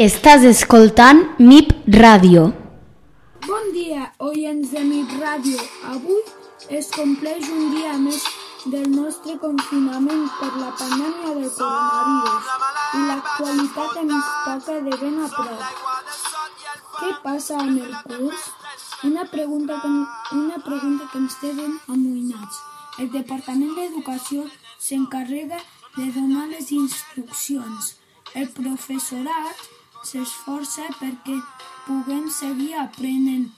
Estàs escoltant MIP Ràdio. Bon dia, oients de MIP Ràdio. Avui es compleix un dia més del nostre confinament per la pandèmia del coronavirus i l'actualitat ens toca de ben a prop. Què passa amb el curs? Una pregunta que, una pregunta que ens té ben amoïnats. El Departament d'Educació s'encarrega de donar les instruccions. El professorat s'esforça perquè puguem seguir aprenent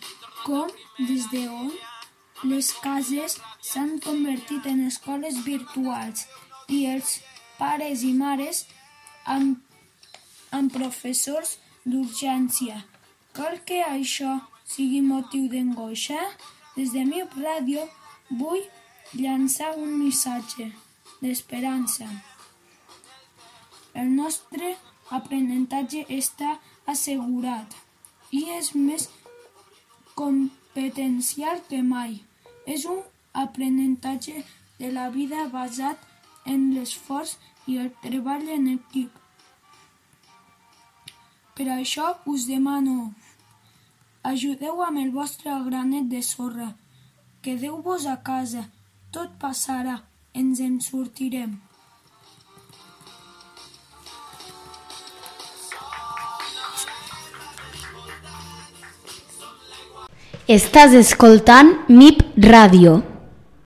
com, des de on, les cases s'han convertit en escoles virtuals i els pares i mares amb, amb professors d'urgència. Cal que això sigui motiu d'angoixa? Des de mi ràdio vull llançar un missatge d'esperança. El nostre aprenentatge està assegurat i és més competencial que mai. És un aprenentatge de la vida basat en l'esforç i el treball en equip. Per això us demano, ajudeu amb el vostre granet de sorra, quedeu-vos a casa, tot passarà, ens en sortirem. Estàs escoltant MIP Ràdio.